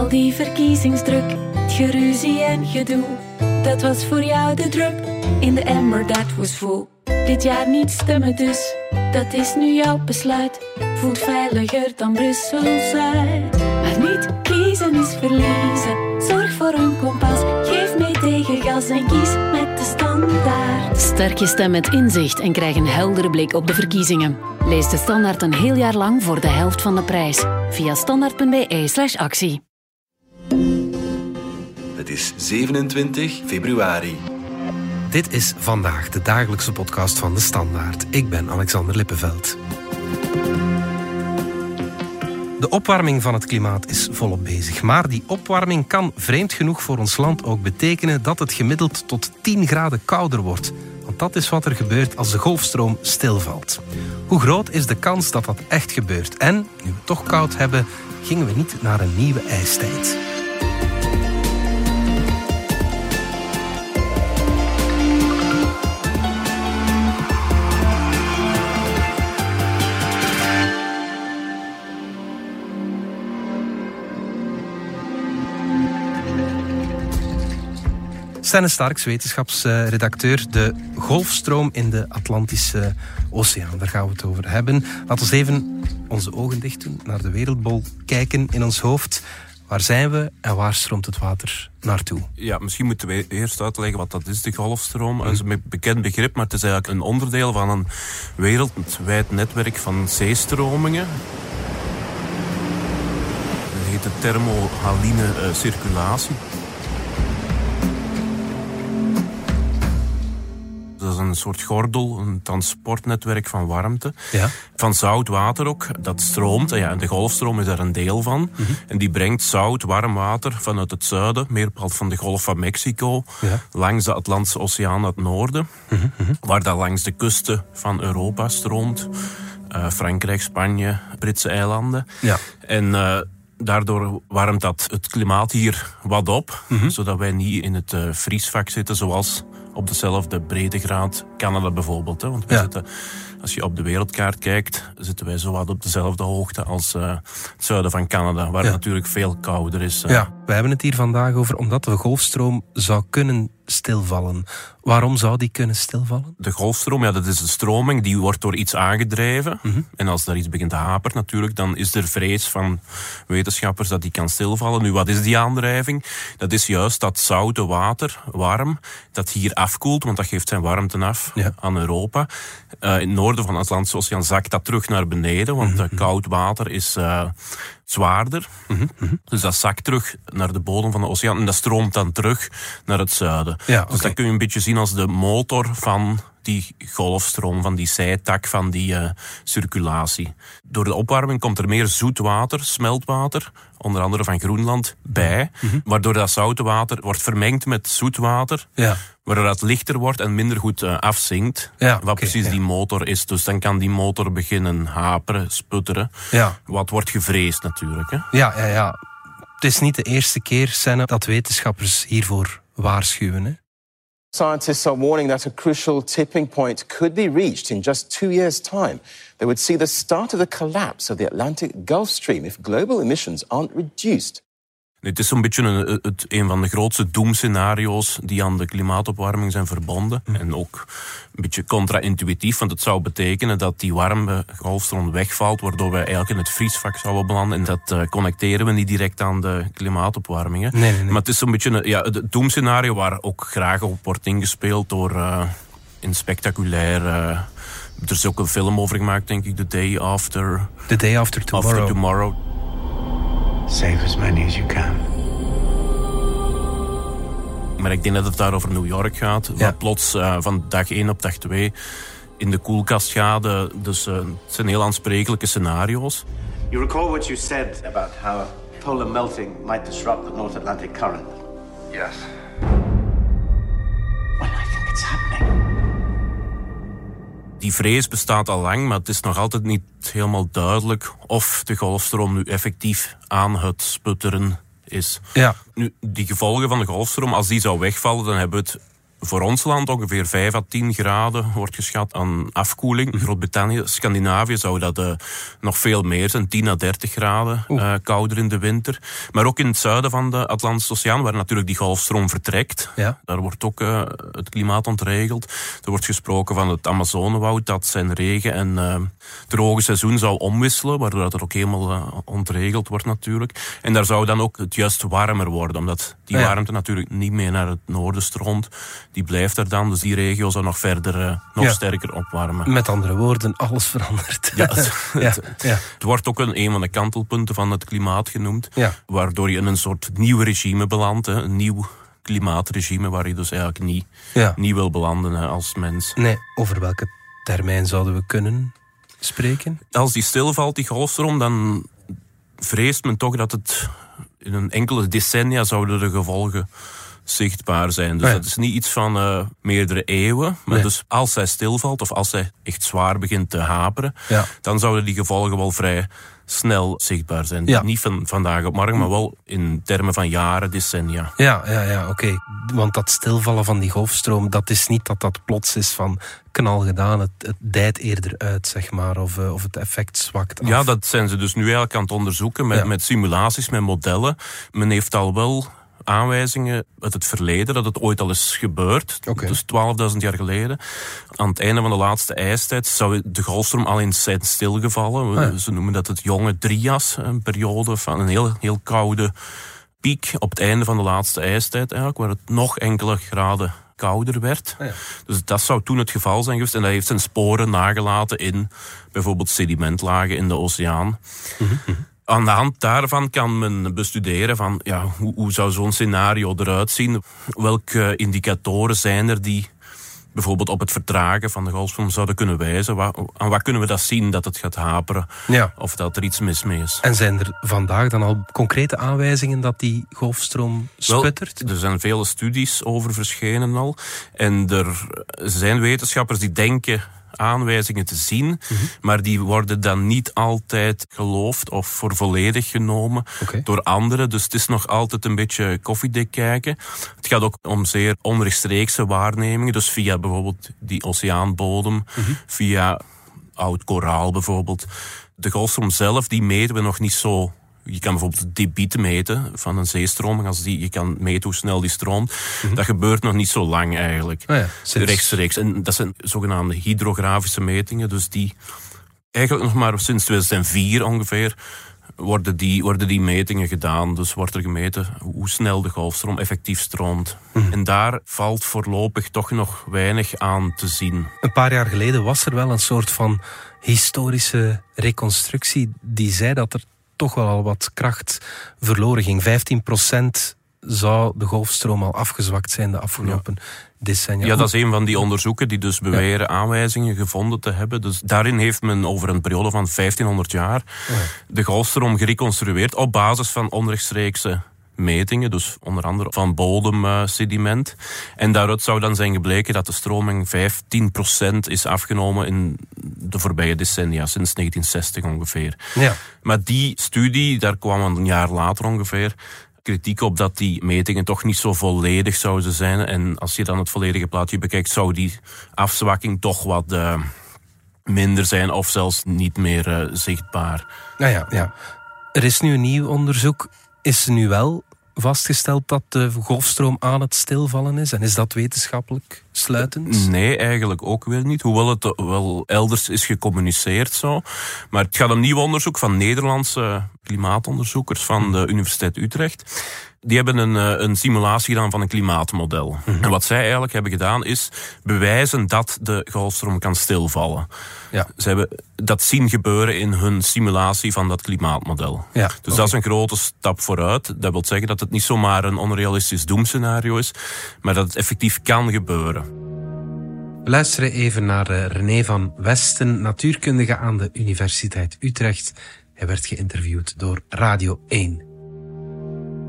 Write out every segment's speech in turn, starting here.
Al die verkiezingsdruk, het geruzie en gedoe. Dat was voor jou de drup in de emmer, dat was vol. Dit jaar niet stemmen dus, dat is nu jouw besluit. Voelt veiliger dan Brussel-Zuid. Maar niet kiezen is verliezen. Zorg voor een kompas, geef mee tegen gas en kies met de standaard. Sterk je stem met inzicht en krijg een heldere blik op de verkiezingen. Lees de standaard een heel jaar lang voor de helft van de prijs. Via standaard.be slash actie. Het is 27 februari. Dit is vandaag de dagelijkse podcast van de Standaard. Ik ben Alexander Lippenveld. De opwarming van het klimaat is volop bezig. Maar die opwarming kan vreemd genoeg voor ons land ook betekenen dat het gemiddeld tot 10 graden kouder wordt. Want dat is wat er gebeurt als de golfstroom stilvalt. Hoe groot is de kans dat dat echt gebeurt? En, nu we het toch koud hebben, gingen we niet naar een nieuwe ijstijd. Stenne Starks, wetenschapsredacteur. De golfstroom in de Atlantische Oceaan, daar gaan we het over hebben. Laten we even onze ogen dicht doen, naar de wereldbol kijken in ons hoofd. Waar zijn we en waar stroomt het water naartoe? Ja, misschien moeten we eerst uitleggen wat dat is, de golfstroom. Dat is een bekend begrip, maar het is eigenlijk een onderdeel van een wereldwijd netwerk van zeestromingen. Dat heet de thermohaline uh, circulatie. Een soort gordel, een transportnetwerk van warmte. Ja. Van zout water ook. Dat stroomt. En, ja, de golfstroom is daar een deel van. En die brengt zout, warm water vanuit het zuiden, meer bepaald van de Golf van Mexico, Ja. langs de Atlantische Oceaan naar het noorden. Waar dat langs de kusten van Europa stroomt. Eh, Frankrijk, Spanje, Britse eilanden. Ja. En eh, daardoor warmt dat het klimaat hier wat op. Zodat wij niet in het eh, vriesvak zitten zoals op dezelfde breedtegraad Canada bijvoorbeeld. Hè. Want we Ja. zitten, als je op de wereldkaart kijkt, zitten wij zowat op dezelfde hoogte als eh, het zuiden van Canada. Waar Ja. het natuurlijk veel kouder is. eh. Ja, we hebben het hier vandaag over omdat de golfstroom zou kunnen stilvallen. Waarom zou die kunnen stilvallen? De golfstroom, ja, dat is een stroming die wordt door iets aangedreven. Mhm. En als daar iets begint te haperen natuurlijk, dan is er vrees van wetenschappers dat die kan stilvallen. Nu, wat is die aandrijving? Dat is juist dat zoute water, warm, dat hier afkoelt, want dat geeft zijn warmte af Ja. aan Europa. Eh, in het noorden van de Atlantische Oceaan zakt dat terug naar beneden, want Mhm. eh, koud water is eh, zwaarder. Mhm, Dus dat zakt terug naar de bodem van de oceaan en dat stroomt dan terug naar het zuiden. Ja, Dus oké. dat kun je een beetje zien als de motor van die golfstroom, van die zijtak van die eh, circulatie. Door de opwarming komt er meer zoet water, smeltwater, onder andere van Groenland, bij. Mhm. Waardoor dat zoute water wordt vermengd met zoet water. Ja. Waardoor dat lichter wordt en minder goed eh, afzinkt. Ja, wat precies ja. die motor is. Dus dan kan die motor beginnen haperen, sputteren. Ja. Wat wordt gevreesd natuurlijk. Hè? Ja, ja, ja. Het is niet de eerste keer, Senne, dat wetenschappers hiervoor waarschuwen. Hè? Scientists are warning that a crucial tipping point could be reached in just two years' time. They would see the start of the collapse of the Atlantic Gulf Stream if global emissions aren't reduced. Het is zo'n beetje een, het, een van de grootste doemscenario's die aan de klimaatopwarming zijn verbonden. En ook een beetje contra-intuïtief, want het zou betekenen dat die warme golfstroom wegvalt, waardoor wij eigenlijk in het vriesvak zouden belanden. En dat eh, connecteren we niet direct aan de klimaatopwarming. hè. Nee, nee, nee. Maar het is zo'n beetje een, ja, het doemscenario waar ook graag op wordt ingespeeld door eh, in spectaculair... eh, er is ook een film over gemaakt, denk ik, The Day After, The day after tomorrow. after Tomorrow. Save as many as you can. Maar ik denk dat het daar over New York gaat. Ja. Wat plots eh, van dag 1 op dag 2 in de koelkast gaat. eh, dus eh, het zijn heel aansprekelijke scenario's. You recall what you said about how polar melting might disrupt the North Atlantic current? Yes. Die vrees bestaat al lang, maar het is nog altijd niet helemaal duidelijk of de golfstroom nu effectief aan het sputteren is. Ja. Nu, die gevolgen van de golfstroom, als die zou wegvallen, dan hebben we het voor ons land ongeveer 5 à 10 graden wordt geschat aan afkoeling. Groot-Brittannië, Scandinavië zou dat uh, nog veel meer zijn, 10 à 30 graden uh, kouder in de winter. Maar ook in het zuiden van de Atlantische Oceaan, waar natuurlijk die golfstroom vertrekt, Ja. daar wordt ook uh, het klimaat ontregeld. Er wordt gesproken van het Amazonewoud dat zijn regen- en droge seizoen zou omwisselen, waardoor dat er ook helemaal ontregeld wordt natuurlijk. En daar zou dan ook het juist warmer worden, omdat die Ja. warmte natuurlijk niet meer naar het noorden stroomt. Die blijft er dan, dus die regio zou nog verder, uh, nog Ja. sterker opwarmen. Met andere woorden, alles verandert. Ja, het, ja, het- ja. het wordt ook een, een van de kantelpunten van het klimaat genoemd. Waardoor je in een soort nieuw regime belandt. Hè, een nieuw klimaatregime waar je dus eigenlijk niet, niet wil belanden hè, als mens. Nee, over welke termijn zouden we kunnen spreken? Als die stilvalt, die golfstroom, dan vreest men toch dat het in een enkele decennia zouden de gevolgen zichtbaar zijn. Dus Ja. dat is niet iets van eh, meerdere eeuwen. Maar Nee. dus als zij stilvalt of als zij echt zwaar begint te haperen, Ja. dan zouden die gevolgen wel vrij snel zichtbaar zijn. Ja. Niet van vandaag op morgen, maar wel in termen van jaren, decennia. Ja, ja, ja, oké. Want dat stilvallen van die golfstroom, dat is niet dat dat plots is van knal gedaan. Het, het dijt eerder uit, zeg maar. Of, eh, of het effect zwakt af. Ja, dat zijn ze dus nu eigenlijk aan het onderzoeken met, Ja. met simulaties, met modellen. Men heeft al wel aanwijzingen uit het verleden dat het ooit al is gebeurd. Dus 12.000 jaar geleden. Aan het einde van de laatste ijstijd zou de golfstroom al eens zijn stilgevallen. Ah, ja. Ze noemen dat het jonge Drias, een periode van een heel, heel koude piek op het einde van de laatste ijstijd eigenlijk, waar het nog enkele graden kouder werd. Ah, ja. Dus dat zou toen het geval zijn geweest. En dat heeft zijn sporen nagelaten in bijvoorbeeld sedimentlagen in de oceaan. Aan de hand daarvan kan men bestuderen van ja, hoe, hoe zou zo'n scenario eruit zien? Welke indicatoren zijn er die bijvoorbeeld op het vertragen van de golfstroom zouden kunnen wijzen? Wa- aan wat kunnen we dat zien dat het gaat haperen? Ja. Of dat er iets mis mee is? En zijn er vandaag dan al concrete aanwijzingen dat die golfstroom Wel, sputtert? er zijn vele studies over verschenen al. En er zijn wetenschappers die denken aanwijzingen te zien, Mhm. maar die worden dan niet altijd geloofd of voor volledig genomen door anderen. Dus het is nog altijd een beetje koffiedik kijken. Het gaat ook om zeer onrechtstreekse waarnemingen, dus via bijvoorbeeld die oceaanbodem, Mhm. via oud koraal bijvoorbeeld. De golfstroom zelf, die meten we nog niet zo. Je kan bijvoorbeeld het debiet meten van een zeestroming. Als die, je kan meten hoe snel die stroomt. Dat gebeurt nog niet zo lang eigenlijk. Ah ja, sinds- Rechtstreeks. En dat zijn zogenaamde hydrografische metingen. Dus die eigenlijk nog maar sinds 2004 ongeveer worden die, worden die metingen gedaan. Dus wordt er gemeten hoe snel de golfstroom effectief stroomt. En daar valt voorlopig toch nog weinig aan te zien. Een paar jaar geleden was er wel een soort van historische reconstructie die zei dat er toch wel al wat kracht verloren ging. 15% zou de golfstroom al afgezwakt zijn de afgelopen decennia. Ja, dat is een van die onderzoeken die dus beweren aanwijzingen gevonden te hebben. Dus daarin heeft men over een periode van 1500 jaar de golfstroom gereconstrueerd op basis van onrechtstreekse metingen, dus onder andere van bodemsediment. En daaruit zou dan zijn gebleken dat de stroming 15% is afgenomen in de voorbije decennia, sinds 1960 ongeveer. Ja. Maar die studie, daar kwam een jaar later ongeveer kritiek op dat die metingen toch niet zo volledig zouden zijn. En als je dan het volledige plaatje bekijkt, zou die afzwakking toch wat eh, minder zijn of zelfs niet meer eh, zichtbaar. Nou ja, ja. Er is nu een nieuw onderzoek. Is er nu wel vastgesteld dat de golfstroom aan het stilvallen is? En is dat wetenschappelijk sluitend? Nee, eigenlijk ook weer niet. Hoewel het wel elders is gecommuniceerd zo. Maar het gaat om nieuw onderzoek van Nederlandse klimaatonderzoekers van de Universiteit Utrecht. Die hebben een, eh, een simulatie gedaan van een klimaatmodel. En wat zij eigenlijk hebben gedaan is bewijzen dat de golfstroom kan stilvallen. Ja. Ze hebben dat zien gebeuren in hun simulatie van dat klimaatmodel. Ja, dus dat is een grote stap vooruit. Dat wil zeggen dat het niet zomaar een onrealistisch doemscenario is, maar dat het effectief kan gebeuren. We luisteren even naar eh, René van Westen, natuurkundige aan de Universiteit Utrecht. Hij werd geïnterviewd door Radio 1.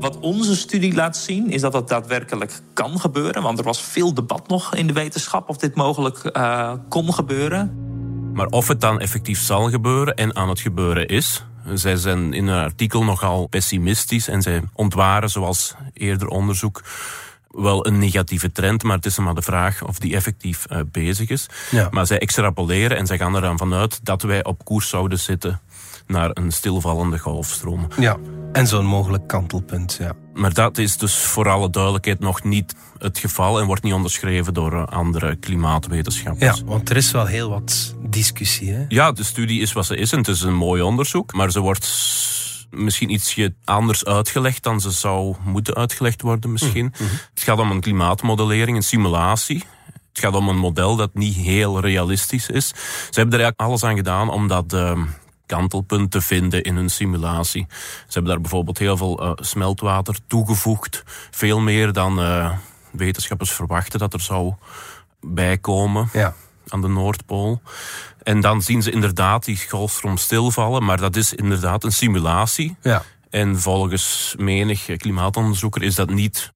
Wat onze studie laat zien is dat dat daadwerkelijk kan gebeuren. Want er was veel debat nog in de wetenschap of dit mogelijk eh, kon gebeuren. Maar of het dan effectief zal gebeuren en aan het gebeuren is. Zij zijn in een artikel nogal pessimistisch en zij ontwaren, zoals eerder onderzoek, wel een negatieve trend, maar het is maar de vraag of die effectief uh, bezig is. Ja. Maar zij extrapoleren en zij gaan eraan vanuit dat wij op koers zouden zitten naar een stilvallende golfstroom. Ja, en zo'n mogelijk kantelpunt, ja. Maar dat is dus voor alle duidelijkheid nog niet het geval en wordt niet onderschreven door uh, andere klimaatwetenschappers. Ja, want er is wel heel wat discussie, hè? Ja, de studie is wat ze is en het is een mooi onderzoek, maar ze wordt misschien ietsje anders uitgelegd dan ze zou moeten uitgelegd worden misschien. Mhm. Het gaat om een klimaatmodellering, een simulatie. Het gaat om een model dat niet heel realistisch is. Ze hebben er eigenlijk alles aan gedaan om dat uh, kantelpunt te vinden in hun simulatie. Ze hebben daar bijvoorbeeld heel veel uh, smeltwater toegevoegd. Veel meer dan uh, wetenschappers verwachten dat er zou bijkomen ja. aan de Noordpool. En dan zien ze inderdaad die golfstroom stilvallen, maar dat is inderdaad een simulatie. Ja. En volgens menig klimaatonderzoeker is dat niet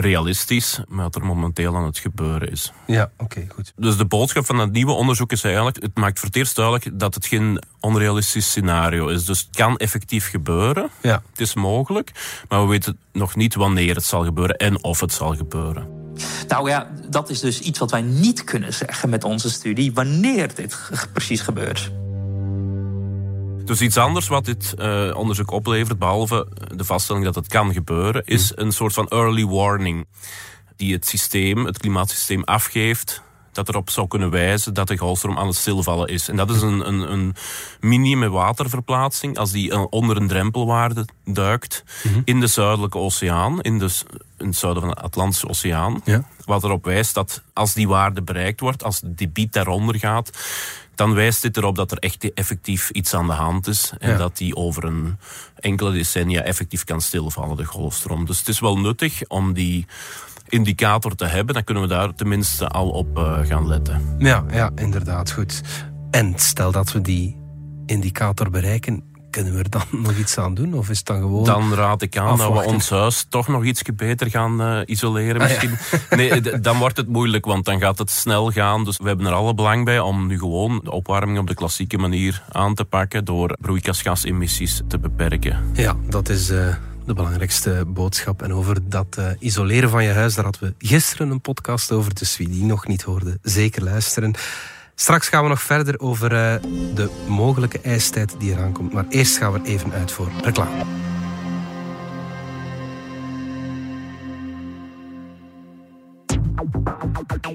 realistisch, maar wat er momenteel aan het gebeuren is. Ja, oké, okay, goed. Dus de boodschap van het nieuwe onderzoek is eigenlijk, het maakt voor het eerst duidelijk dat het geen onrealistisch scenario is. Dus het kan effectief gebeuren. Ja. Het is mogelijk, maar we weten nog niet wanneer het zal gebeuren en of het zal gebeuren. Nou ja, dat is dus iets wat wij niet kunnen zeggen met onze studie, wanneer dit precies gebeurt. Dus iets anders wat dit uh, onderzoek oplevert, behalve de vaststelling dat het kan gebeuren, is een soort van early warning. Die het systeem, het klimaatsysteem afgeeft dat erop zou kunnen wijzen dat de golfstroom aan het stilvallen is. En dat is een, een, een minimum waterverplaatsing als die onder een drempelwaarde duikt mm -hmm. in de Zuidelijke Oceaan, in, de, in het zuiden van de Atlantische Oceaan. Ja. Wat erop wijst dat als die waarde bereikt wordt, als het debiet daaronder gaat, dan wijst dit erop dat er echt effectief iets aan de hand is. En Ja. dat die over een enkele decennia effectief kan stilvallen, de golfstroom. Dus het is wel nuttig om die indicator te hebben. Dan kunnen we daar tenminste al op uh, gaan letten. Ja, ja, inderdaad, goed. En stel dat we die indicator bereiken, kunnen we er dan nog iets aan doen? Of is het dan gewoon... Dan raad ik aan dat we ons huis toch nog iets beter gaan uh, isoleren Ah, ja. misschien. Nee, dan wordt het moeilijk, want dan gaat het snel gaan. Dus we hebben er alle belang bij om nu gewoon de opwarming op de klassieke manier aan te pakken door broeikasgasemissies te beperken. Ja, dat is eh, de belangrijkste boodschap. En over dat eh, isoleren van je huis, daar hadden we gisteren een podcast over. Dus wie die nog niet hoorde, zeker luisteren. Straks gaan we nog verder over eh, de mogelijke ijstijd die eraan komt. Maar eerst gaan we even uit voor reclame.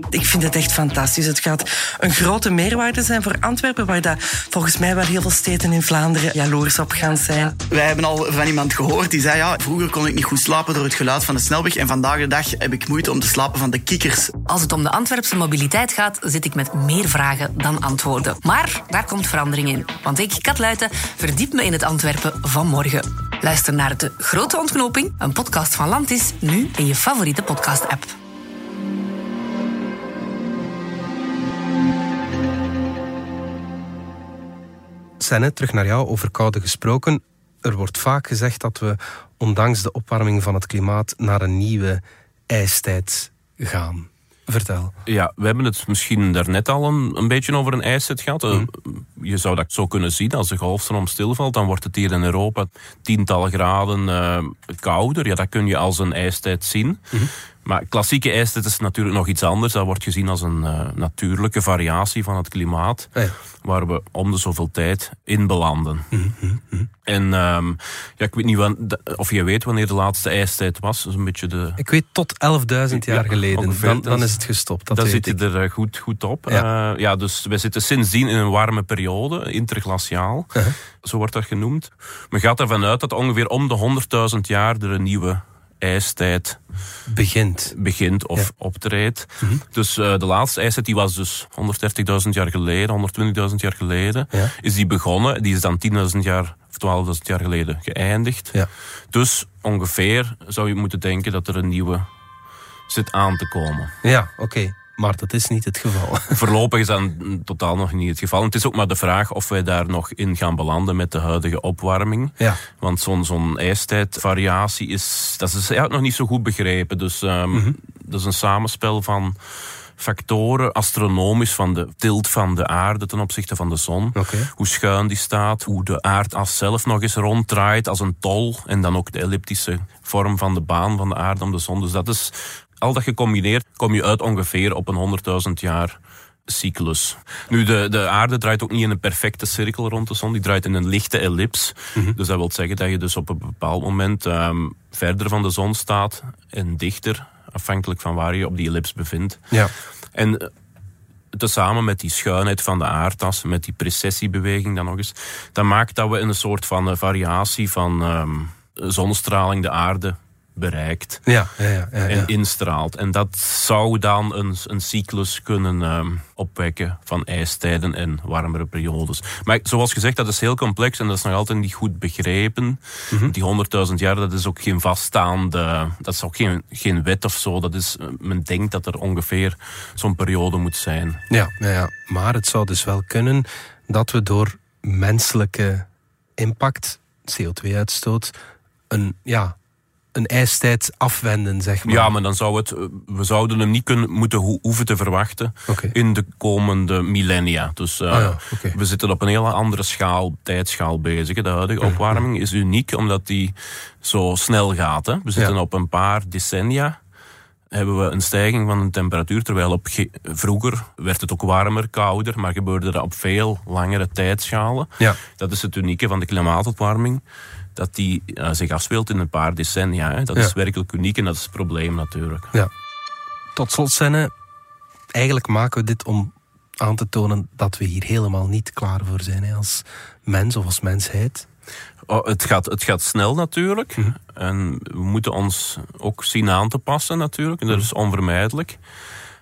Ik vind het echt fantastisch. Het gaat een grote meerwaarde zijn voor Antwerpen, waar dat volgens mij wel heel veel steden in Vlaanderen jaloers op gaan zijn. Wij hebben al van iemand gehoord die zei: ja, vroeger kon ik niet goed slapen door het geluid van de snelweg en vandaag de dag heb ik moeite om te slapen van de kikkers. Als het om de Antwerpse mobiliteit gaat, zit ik met meer vragen dan antwoorden. Maar daar komt verandering in. Want ik, Kat Luiten, verdiep me in het Antwerpen van morgen. Luister naar De Grote Ontknoping, een podcast van Landis, nu in je favoriete podcast-app. Senne, terug naar jou, over koude gesproken. Er wordt vaak gezegd dat we, ondanks de opwarming van het klimaat, naar een nieuwe ijstijd gaan. Vertel. Ja, we hebben het misschien daarnet al een, een beetje over een ijstijd gehad. Uh, Je zou dat zo kunnen zien. Als de golfstroom stilvalt, dan wordt het hier in Europa tientallen graden uh, kouder. Ja, dat kun je als een ijstijd zien. Maar klassieke ijstijd is natuurlijk nog iets anders. Dat wordt gezien als een uh, natuurlijke variatie van het klimaat. Ja. Waar we om de zoveel tijd in belanden. En um, ja, ik weet niet wan- of je weet wanneer de laatste ijstijd was. Dat is een beetje de... Ik weet tot 11.000 jaar Ja, geleden. ongeveer. Dan, is het gestopt. Dat Dan zit je er eh, goed, goed op. Ja. Ja. ja, dus we zitten sindsdien in een warme periode, interglaciaal. Uh-huh. Zo wordt dat genoemd. Men gaat ervan uit dat ongeveer om de 100.000 jaar er een nieuwe ijstijd begint, begint of Ja. optreedt. Dus eh, de laatste ijstijd die was dus 130.000 jaar geleden, 120.000 jaar geleden. Ja. Is die begonnen. Die is dan 10.000 jaar of 12.000 jaar geleden geëindigd. Ja. Dus ongeveer zou je moeten denken dat er een nieuwe zit aan te komen. Ja, oké. Maar dat is niet het geval. Voorlopig is dat totaal nog niet het geval. En het is ook maar de vraag of wij daar nog in gaan belanden met de huidige opwarming. Ja. Want zo'n zo'n ijstijdvariatie is, dat is nog niet zo goed begrepen. Dus ehm, Mhm. dat is een samenspel van factoren, astronomisch, van de tilt van de aarde ten opzichte van de zon. Hoe schuin die staat, hoe de aardas zelf nog eens ronddraait als een tol. En dan ook de elliptische vorm van de baan van de aarde om de zon. Dus dat is al dat gecombineerd kom je uit ongeveer op een 100.000 jaar cyclus. Nu, de, de aarde draait ook niet in een perfecte cirkel rond de zon. Die draait in een lichte ellips. Dus dat wil zeggen dat je dus op een bepaald moment ehm, verder van de zon staat en dichter, afhankelijk van waar je op die ellips bevindt. Ja. En eh, tezamen met die schuinheid van de aardas, met die precessiebeweging dan nog eens, dat maakt dat we in een soort van eh, variatie van ehm, zonnestraling de aarde bereikt Ja, ja, ja, en instraalt. En dat zou dan een, een cyclus kunnen ehm, opwekken van ijstijden en warmere periodes. Maar zoals gezegd, dat is heel complex en dat is nog altijd niet goed begrepen. Mhm. Die 100.000 jaar, dat is ook geen vaststaande... Dat is ook geen, geen wet of zo. Dat is, eh, men denkt dat er ongeveer zo'n periode moet zijn. Ja, ja, ja, maar het zou dus wel kunnen dat we door menselijke impact, CO2-uitstoot, een, ja, een ijstijd afwenden, zeg maar. Ja, maar dan zou het, eh, we zouden hem niet kunnen, moeten ho- hoeven te verwachten in de komende millennia. Dus eh, Ah ja, we zitten op een hele andere schaal, tijdschaal bezig. De huidige opwarming is uniek omdat die zo snel gaat. Hè. We zitten Ja. op een paar decennia hebben we een stijging van de temperatuur. Terwijl op ge- vroeger werd het ook warmer, kouder, maar gebeurde dat op veel langere tijdschalen. Ja. Dat is het unieke van de klimaatopwarming. Dat die eh, zich afspeelt in een paar decennia. Hè. Dat Ja. is werkelijk uniek en dat is het probleem natuurlijk. Ja. Tot slot, Senne, eigenlijk maken we dit om aan te tonen dat we hier helemaal niet klaar voor zijn hè, als mens of als mensheid. Oh, het, gaat, het gaat snel natuurlijk. Mhm. En we moeten ons ook zien aan te passen natuurlijk. En dat Mhm. is onvermijdelijk.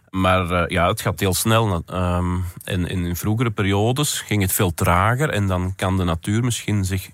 Maar eh, ja, het gaat heel snel. ehm, en in vroegere periodes ging het veel trager. En dan kan de natuur misschien zich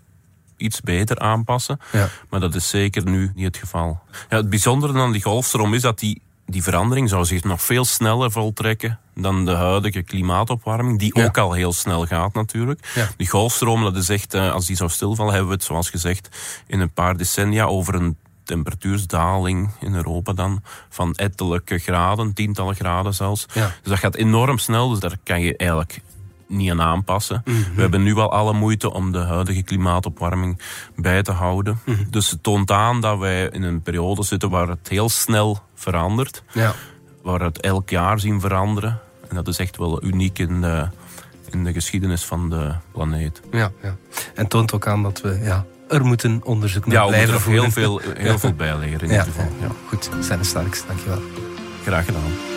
iets beter aanpassen. Ja. Maar dat is zeker nu niet het geval. Ja, het bijzondere aan die golfstroom is dat die, die verandering zou zich nog veel sneller voltrekken dan de huidige klimaatopwarming, die Ja. ook al heel snel gaat natuurlijk. Ja. Die golfstroom, dat is echt, eh, als die zou stilvallen, hebben we het, zoals gezegd, in een paar decennia over een temperatuursdaling in Europa dan van ettelijke graden, tientallen graden zelfs. Ja. Dus dat gaat enorm snel, dus daar kan je eigenlijk niet aan aanpassen. Mhm. We hebben nu al alle moeite om de huidige klimaatopwarming bij te houden. Mhm. Dus het toont aan dat wij in een periode zitten waar het heel snel verandert. Ja. Waar we het elk jaar zien veranderen. En dat is echt wel uniek in de, in de geschiedenis van de planeet. Ja, ja. En toont ook aan dat we ja, er moeten onderzoek naar Ja, we blijven moeten er heel voeren. veel, heel veel bij leren in Ja, ieder geval. Ja. Goed, Senne Starks, dankjewel. Graag gedaan.